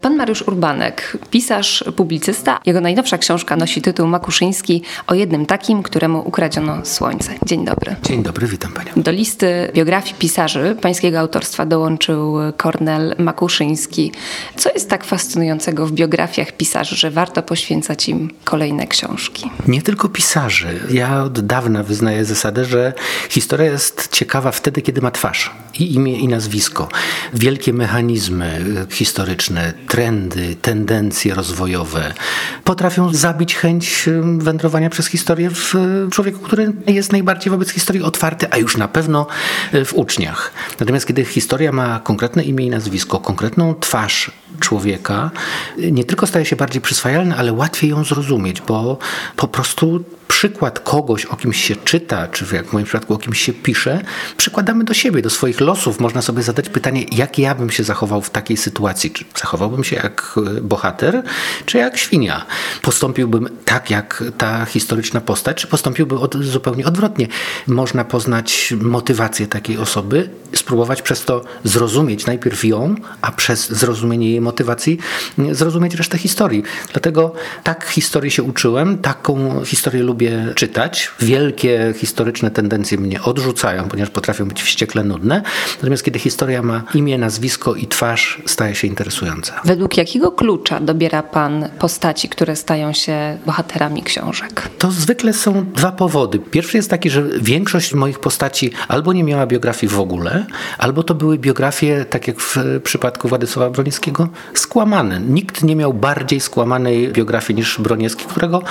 Pan Mariusz Urbanek, pisarz, publicysta. Jego najnowsza książka nosi tytuł Makuszyński o jednym takim, któremu ukradziono słońce. Dzień dobry. Dzień dobry, witam panią. Do listy biografii pisarzy pańskiego autorstwa dołączył Kornel Makuszyński. Co jest tak fascynującego w biografiach pisarzy, że warto poświęcać im kolejne książki? Nie tylko pisarzy. Ja od dawna wyznaję zasadę, że historia jest ciekawa wtedy, kiedy ma twarz i imię i nazwisko. Wielkie mechanizmy historyczne, trendy, tendencje rozwojowe potrafią zabić chęć wędrowania przez historię w człowieku, który jest najbardziej wobec historii otwarty, a już na pewno e, w uczniach. Natomiast kiedy historia ma konkretne imię i nazwisko, konkretną twarz człowieka, nie tylko staje się bardziej przyswajalna, ale łatwiej ją zrozumieć, bo po prostu przykład kogoś, o kimś się czyta, czy jak w moim przypadku o kimś się pisze, przykładamy do siebie, do swoich losów. Można sobie zadać pytanie, jak ja bym się zachował w takiej sytuacji. Czy zachowałbym się jak e, bohater, czy jak świnia? Postąpiłbym tak, jak ta historyczna postać, czy postąpiłbym od, zupełnie odwrotnie? Można poznać motywację takiej osoby, spróbować przez to zrozumieć najpierw ją, a przez zrozumienie jej motywacji zrozumieć resztę historii. Dlatego tak historii się uczyłem, taką historię lubię czytać. Wielkie historyczne tendencje mnie odrzucają, ponieważ potrafią być wściekle nudne. Natomiast kiedy historia ma imię, nazwisko i twarz, staje się interesująca. Według jakiego klucza dobiera pan postaci, które stają się bohaterami książek? To zwykle są dwa powody. Pierwszy jest taki, że większość moich postaci albo nie miała biografii w ogóle, albo to były biografie, tak jak w przypadku Władysława Broniewskiego, skłamane. Nikt nie miał bardziej skłamanej biografii niż Broniewski, którego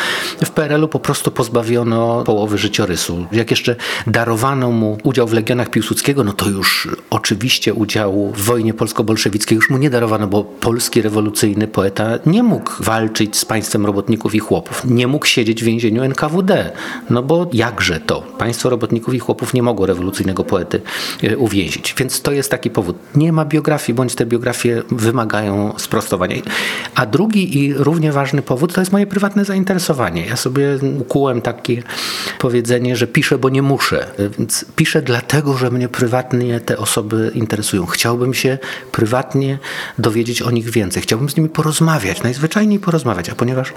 w PRL-u po prostu pozbawiono połowy życiorysu. Jak jeszcze darowano mu udział w Legionach Piłsudskiego, no to już oczywiście udziału w wojnie polsko-bolszewickiej już mu nie darowano, bo polski rewolucyjny poeta nie mógł walczyć z państwem robotników i chłopów. Nie mógł siedzieć w więzieniu NKWD. No bo jakże to? Państwo robotników i chłopów nie mogło rewolucyjnego poety e, uwięzić. Więc to jest taki powód. Nie ma biografii, bądź te biografie wymagają sprostowania. A drugi i równie ważny powód to jest moje prywatne zainteresowanie. Ja sobie ukułem takie powiedzenie, że piszę, bo nie muszę. Więc piszę dlatego, że mnie prywatnie te osoby interesują. Chciałbym się prywatnie dowiedzieć o nich więcej. Chciałbym z nimi porozmawiać, najzwyczajniej porozmawiać. A ponieważ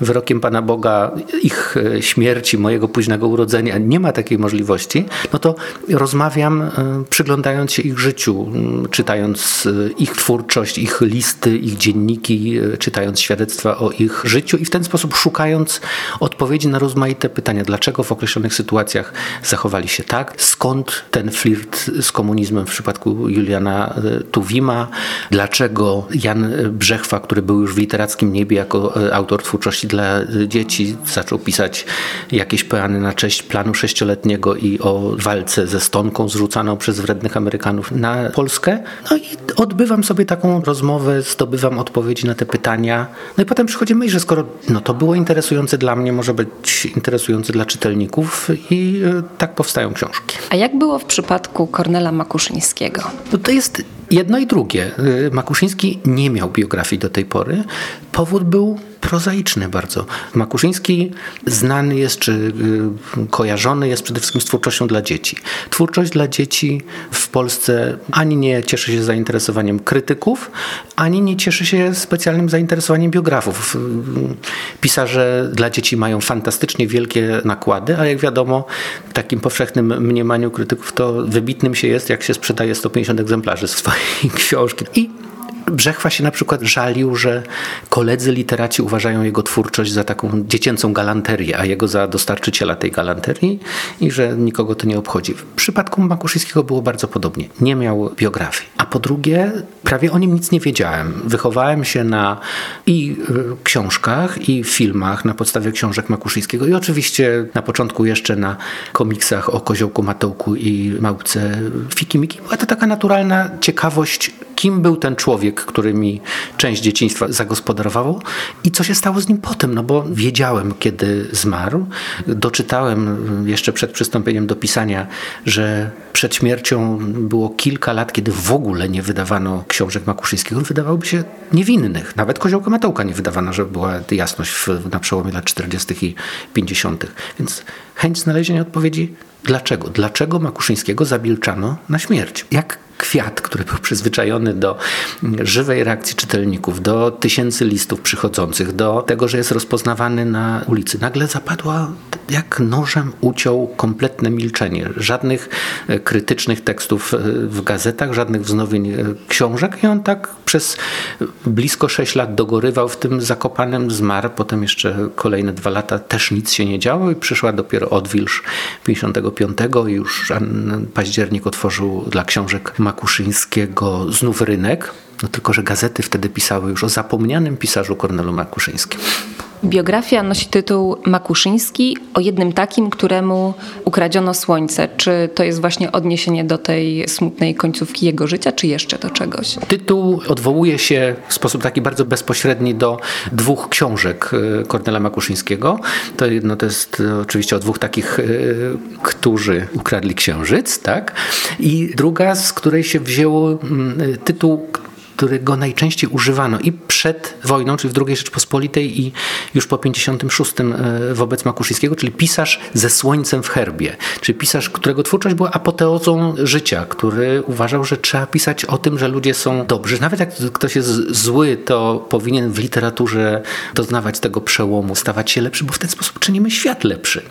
wyrokiem Pana Boga ich e, śmierci, mojego późnego urodzenia nie ma takiej możliwości, no to rozmawiam, e, przyglądając się ich życiu, czytając e, ich twórczość, ich listy, ich dzienniki, czytając świadectwa o ich życiu i w ten sposób szukając odpowiedzi na rozmaite pytania. Dlaczego w określonych sytuacjach zachowali się tak? Skąd ten flirt z komunizmem w przypadku Juliana e, Tuwima? Dlaczego Jan Brzechwa, który był już w literackim niebie jako e, autor twórczości dla e, dzieci, zaczął pisać jakieś peany na cześć planu sześcioletniego i o walce ze stonką zrzucaną przez wrednych Amerykanów na Polskę? No i odbywam sobie taką rozmowę, zdobywam odpowiedzi na te pytania. No i potem przychodzi myśl, że skoro no, to było interesujące dla mnie, może być interesujący dla czytelników i tak powstają książki. A jak było w przypadku Kornela Makuszyńskiego? No to jest jedno i drugie. E, Makuszyński nie miał biografii do tej pory. Powód był prozaiczny bardzo. Makuszyński znany jest, czy y, kojarzony jest przede wszystkim z twórczością dla dzieci. Twórczość dla dzieci w Polsce ani nie cieszy się zainteresowaniem krytyków, ani nie cieszy się specjalnym zainteresowaniem biografów. Y, pisarze dla dzieci mają fantastycznie wielkie nakłady, a jak wiadomo, w takim powszechnym mniemaniu krytyków to wybitnym się jest, jak się sprzedaje 150 egzemplarzy swojej książki. I Brzechwa się na przykład żalił, że koledzy literaci uważają jego twórczość za taką dziecięcą galanterię, a jego za dostarczyciela tej galanterii i że nikogo to nie obchodzi. W przypadku Makuszyńskiego było bardzo podobnie. Nie miał biografii. A po drugie, prawie o nim nic nie wiedziałem. Wychowałem się na i y, książkach, i filmach na podstawie książek Makuszyńskiego i oczywiście na początku jeszcze na komiksach o Koziołku Matołku i Małpce Fikimiki. Była to taka naturalna ciekawość kim był ten człowiek, który mi część dzieciństwa zagospodarował i co się stało z nim potem, no bo wiedziałem, kiedy zmarł. Doczytałem jeszcze przed przystąpieniem do pisania, że przed śmiercią było kilka lat, kiedy w ogóle nie wydawano książek Makuszyńskiego. Wydawałoby się niewinnych. Nawet Koziołka Matołka nie wydawano, żeby była jasność w, na przełomie lat 40. i 50. Więc chęć znalezienia odpowiedzi Dlaczego? Dlaczego Makuszyńskiego zabilczano na śmierć? Jak kwiat, który był przyzwyczajony do żywej reakcji czytelników, do tysięcy listów przychodzących, do tego, że jest rozpoznawany na ulicy, nagle zapadła jak nożem uciął kompletne milczenie. Żadnych e, krytycznych tekstów e, w gazetach, żadnych wznowień e, książek. I on tak przez blisko sześć lat dogorywał w tym zakopanym, zmarł, potem jeszcze kolejne dwa lata też nic się nie działo i przyszła dopiero odwilż 55 i już październik otworzył dla książek Makuszyńskiego znów rynek. No tylko, że gazety wtedy pisały już o zapomnianym pisarzu Kornelu Makuszyńskim. Biografia nosi tytuł Makuszyński o jednym takim, któremu ukradziono słońce. Czy to jest właśnie odniesienie do tej smutnej końcówki jego życia, czy jeszcze do czegoś? Tytuł odwołuje się w sposób taki bardzo bezpośredni do dwóch książek e, Kornela Makuszyńskiego. To jedno to jest e, oczywiście o dwóch takich, e, którzy ukradli księżyc, tak? I druga, z której się wzięło mm, tytuł którego najczęściej używano i przed wojną, czyli w II Rzeczpospolitej i już po 56 e, wobec Makuszyńskiego, czyli pisarz ze słońcem w herbie, czyli pisarz, którego twórczość była apoteozą życia, który uważał, że trzeba pisać o tym, że ludzie są dobrzy. Nawet jak ktoś jest zły, to powinien w literaturze doznawać tego przełomu, stawać się lepszy, bo w ten sposób czynimy świat lepszy.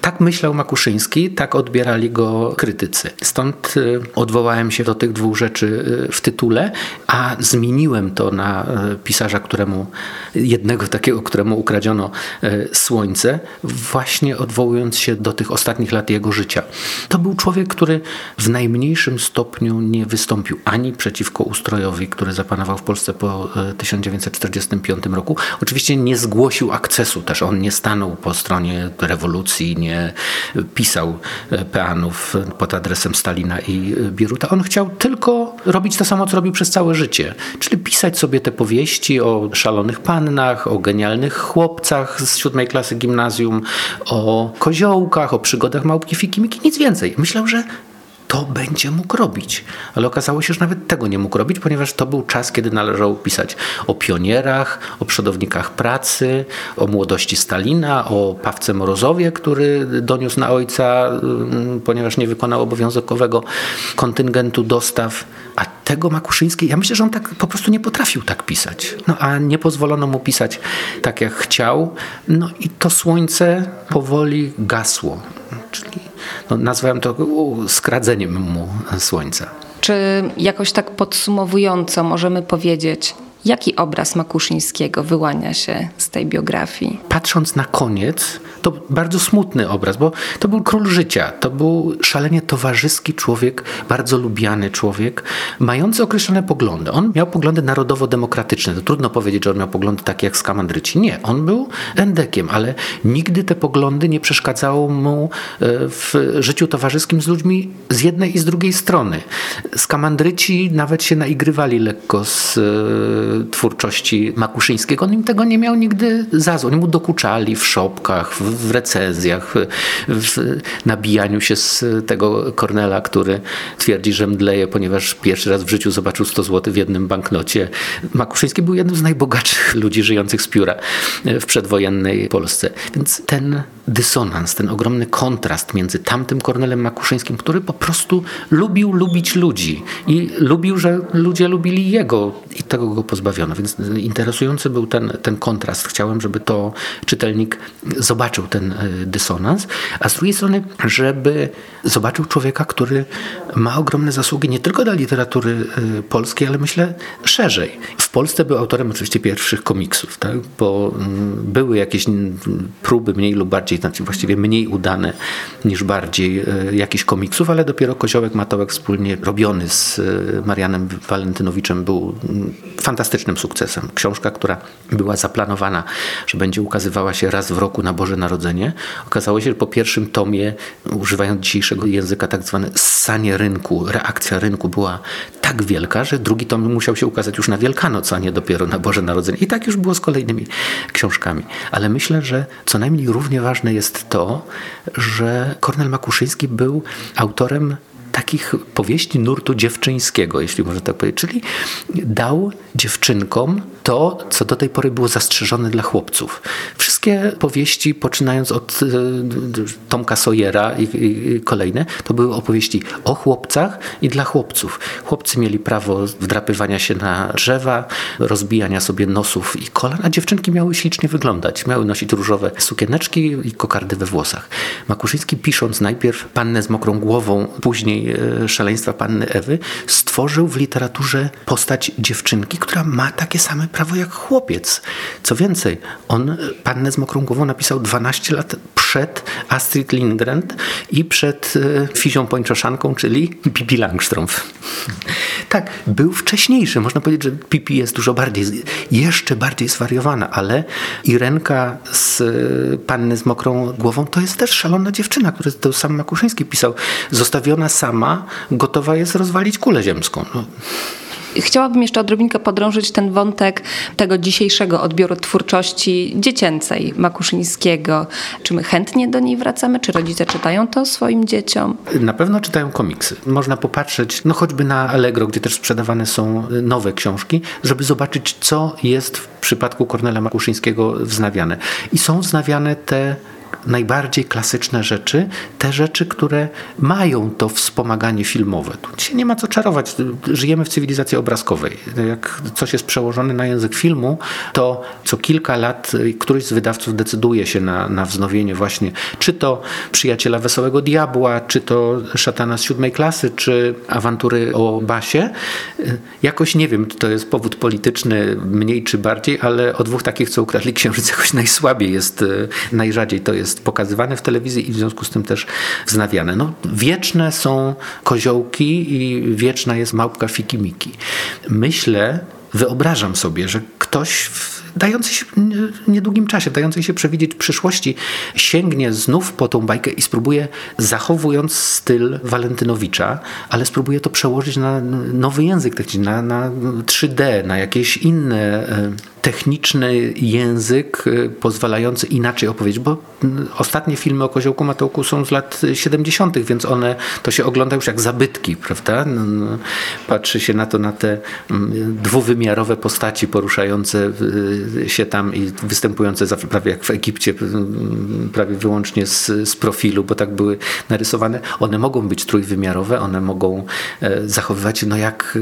Tak myślał Makuszyński, tak odbierali go krytycy. Stąd e, odwołałem się do tych dwóch rzeczy e, w tytule, a zmieniłem to na e, pisarza, któremu jednego takiego, któremu ukradziono e, słońce, właśnie odwołując się do tych ostatnich lat jego życia. To był człowiek, który w najmniejszym stopniu nie wystąpił ani przeciwko ustrojowi, który zapanował w Polsce po 1945 e, roku. Oczywiście nie zgłosił akcesu też. On nie stanął po stronie rewolucji, nie pisał peanów pod adresem Stalina i Bieruta. On chciał tylko robić to samo, co robił przez całe życie życie. Czyli pisać sobie te powieści o szalonych pannach, o genialnych chłopcach z siódmej klasy gimnazjum, o koziołkach, o przygodach małpki Fikimiki, nic więcej. Myślał, że to będzie mógł robić. Ale okazało się, że nawet tego nie mógł robić, ponieważ to był czas, kiedy należało pisać o pionierach, o przodownikach pracy, o młodości Stalina, o Pawce Morozowie, który doniósł na ojca, mm, ponieważ nie wykonał obowiązkowego kontyngentu dostaw. A tego Makuszyński, ja myślę, że on tak po prostu nie potrafił tak pisać. No a nie pozwolono mu pisać tak, jak chciał. No i to słońce powoli gasło. Czyli no, nazwałem to skradzeniem mu słońca. Czy jakoś tak podsumowująco możemy powiedzieć, Jaki obraz Makuszyńskiego wyłania się z tej biografii? Patrząc na koniec, to bardzo smutny obraz, bo to był król życia, to był szalenie towarzyski człowiek, bardzo lubiany człowiek, mający określone poglądy. On miał poglądy narodowo-demokratyczne. To trudno powiedzieć, że on miał poglądy takie jak skamandryci. Nie, on był endekiem, ale nigdy te poglądy nie przeszkadzało mu e, w życiu towarzyskim z ludźmi z jednej i z drugiej strony. Skamandryci nawet się naigrywali lekko z e, twórczości Makuszyńskiego. On im tego nie miał nigdy za złe. Oni mu dokuczali w szopkach, w, recenzjach, w nabijaniu się z tego Kornela, który twierdzi, że mdleje, ponieważ pierwszy raz w życiu zobaczył 100 zł w jednym banknocie. Makuszyński był jednym z najbogatszych ludzi żyjących z pióra w przedwojennej Polsce. Więc ten dysonans, ten ogromny kontrast między tamtym Kornelem Makuszyńskim, który po prostu lubił lubić ludzi i lubił, że ludzie lubili jego i tego go pozbawiono pozbawiono. Więc interesujący był ten, ten kontrast. Chciałem, żeby to czytelnik zobaczył ten e, dysonans, a z drugiej strony, żeby zobaczył człowieka, który ma ogromne zasługi nie tylko dla literatury e, polskiej, ale myślę szerzej. W Polsce był autorem oczywiście pierwszych komiksów, tak? bo mm, były jakieś próby mniej lub bardziej, znaczy właściwie mniej udane niż bardziej e, jakichś komiksów, ale dopiero Koziołek Matołek wspólnie robiony z Marianem Walentynowiczem był mm, fantastyczny fantastycznym sukcesem. Książka, która była zaplanowana, że będzie ukazywała się raz w roku na Boże Narodzenie, okazało się, że po pierwszym tomie, używając dzisiejszego języka, tak zwane ssanie rynku, reakcja rynku była tak wielka, że drugi tom musiał się ukazać już na Wielkanoc, a nie dopiero na Boże Narodzenie. I tak już było z kolejnymi książkami. Ale myślę, że co najmniej równie ważne jest to, że Kornel Makuszyński był autorem takich powieści nurtu dziewczyńskiego, jeśli można tak powiedzieć. Czyli dał dziewczynkom to, co do tej pory było zastrzeżone dla chłopców. Wszystkie powieści, poczynając od e, Tomka Sawyera i, i, kolejne, to były opowieści o chłopcach i dla chłopców. Chłopcy mieli prawo wdrapywania się na drzewa, rozbijania sobie nosów i kolan, a dziewczynki miały ślicznie wyglądać. Miały nosić różowe sukieneczki i kokardy we włosach. Makuszyński pisząc najpierw Pannę z mokrą głową, później e, Szaleństwa Panny Ewy, stworzył w literaturze postać dziewczynki, która ma takie same prawo jak chłopiec. Co więcej, on Pannę z mokrą głową napisał 12 lat przed Astrid Lindgren i przed e, Fizią Pończoszanką, czyli Pippi Langstrumpf. Tak, był wcześniejszy. Można powiedzieć, że Pipi jest dużo bardziej, jeszcze bardziej zwariowana, ale Irenka z e, Panny z mokrą głową to jest też szalona dziewczyna, którą to sam Makuszyński pisał. Zostawiona sama, gotowa jest rozwalić kulę ziemską. No. Chciałabym jeszcze odrobinkę podrążyć ten wątek tego dzisiejszego odbioru twórczości dziecięcej Makuszyńskiego. Czy my chętnie do niej wracamy? Czy rodzice czytają to swoim dzieciom? Na pewno czytają komiksy. Można popatrzeć, no choćby na Allegro, gdzie też sprzedawane są nowe książki, żeby zobaczyć, co jest w przypadku Kornela Makuszyńskiego wznawiane. I są wznawiane te najbardziej klasyczne rzeczy, te rzeczy, które mają to wspomaganie filmowe. Tu się nie ma co czarować. Żyjemy w cywilizacji obrazkowej. Jak coś jest przełożone na język filmu, to co kilka lat któryś z wydawców decyduje się na, na wznowienie właśnie, czy to Przyjaciela Wesołego Diabła, czy to Szatana z siódmej klasy, czy Awantury o Basie. Jakoś nie wiem, czy to jest powód polityczny, mniej czy bardziej, ale o dwóch takich, co ukradli księżyc, jakoś najsłabiej jest, najrzadziej to jest jest pokazywane w telewizji i w związku z tym też wznawiane. No, wieczne są koziołki i wieczna jest małpka Fikimiki. Myślę, wyobrażam sobie, że ktoś w dający się w niedługim czasie, dający się przewidzieć przyszłości, sięgnie znów po tą bajkę i spróbuje, zachowując styl Walentynowicza, ale spróbuje to przełożyć na nowy język techniczny, na, na 3D, na jakieś inne e, techniczny język e, pozwalający inaczej opowiedzieć, bo ostatnie filmy o Koziołku Matołku są z lat 70., więc one to się ogląda już jak zabytki, prawda? Patrzy się na to, na te dwuwymiarowe postaci poruszające się tam i występujące prawie jak w Egipcie, prawie wyłącznie z, z profilu, bo tak były narysowane. One mogą być trójwymiarowe, one mogą e, zachowywać no jak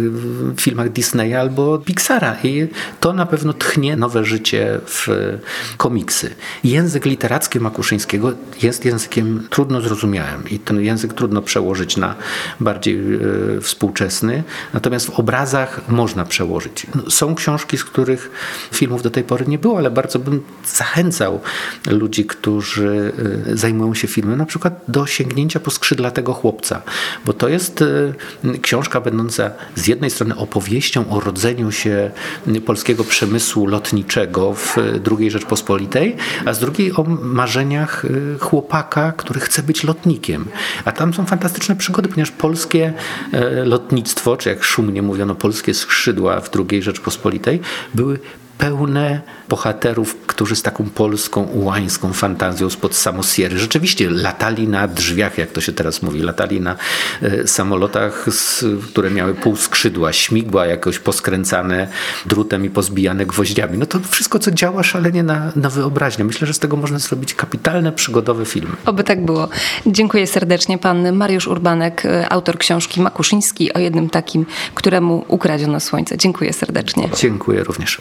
w filmach Disneya albo Pixara i to na pewno tchnie nowe życie w komiksy. Język literacki Makuszyńskiego jest językiem trudno zrozumiałym i ten język trudno przełożyć na bardziej e, współczesny, natomiast w obrazach można przełożyć. Są książki, z których filmów do tej pory nie było, ale bardzo bym zachęcał ludzi, którzy y, zajmują się filmem, na przykład do sięgnięcia po skrzydlatego chłopca, bo to jest y, książka będąca z jednej strony opowieścią o rodzeniu się polskiego przemysłu lotniczego w II Rzeczpospolitej, a z drugiej o marzeniach y, chłopaka, który chce być lotnikiem. A tam są fantastyczne przygody, ponieważ polskie lotnictwo, czy jak szumnie mówiono, polskie skrzydła w II Rzeczpospolitej były pełne bohaterów, którzy z taką polską, ułańską fantazją spod samosiery rzeczywiście latali na drzwiach, jak to się teraz mówi, latali na e, samolotach, z, które miały pół skrzydła, śmigła jakoś poskręcane drutem i pozbijane gwoździami. No to wszystko, co działa szalenie na, na wyobraźnię. Myślę, że z tego można zrobić kapitalne, przygodowe filmy. Oby tak było. Dziękuję serdecznie. Pan Mariusz Urbanek, e, autor książki Makuszyński o jednym takim, któremu ukradziono słońce. Dziękuję serdecznie. Dziękuję również.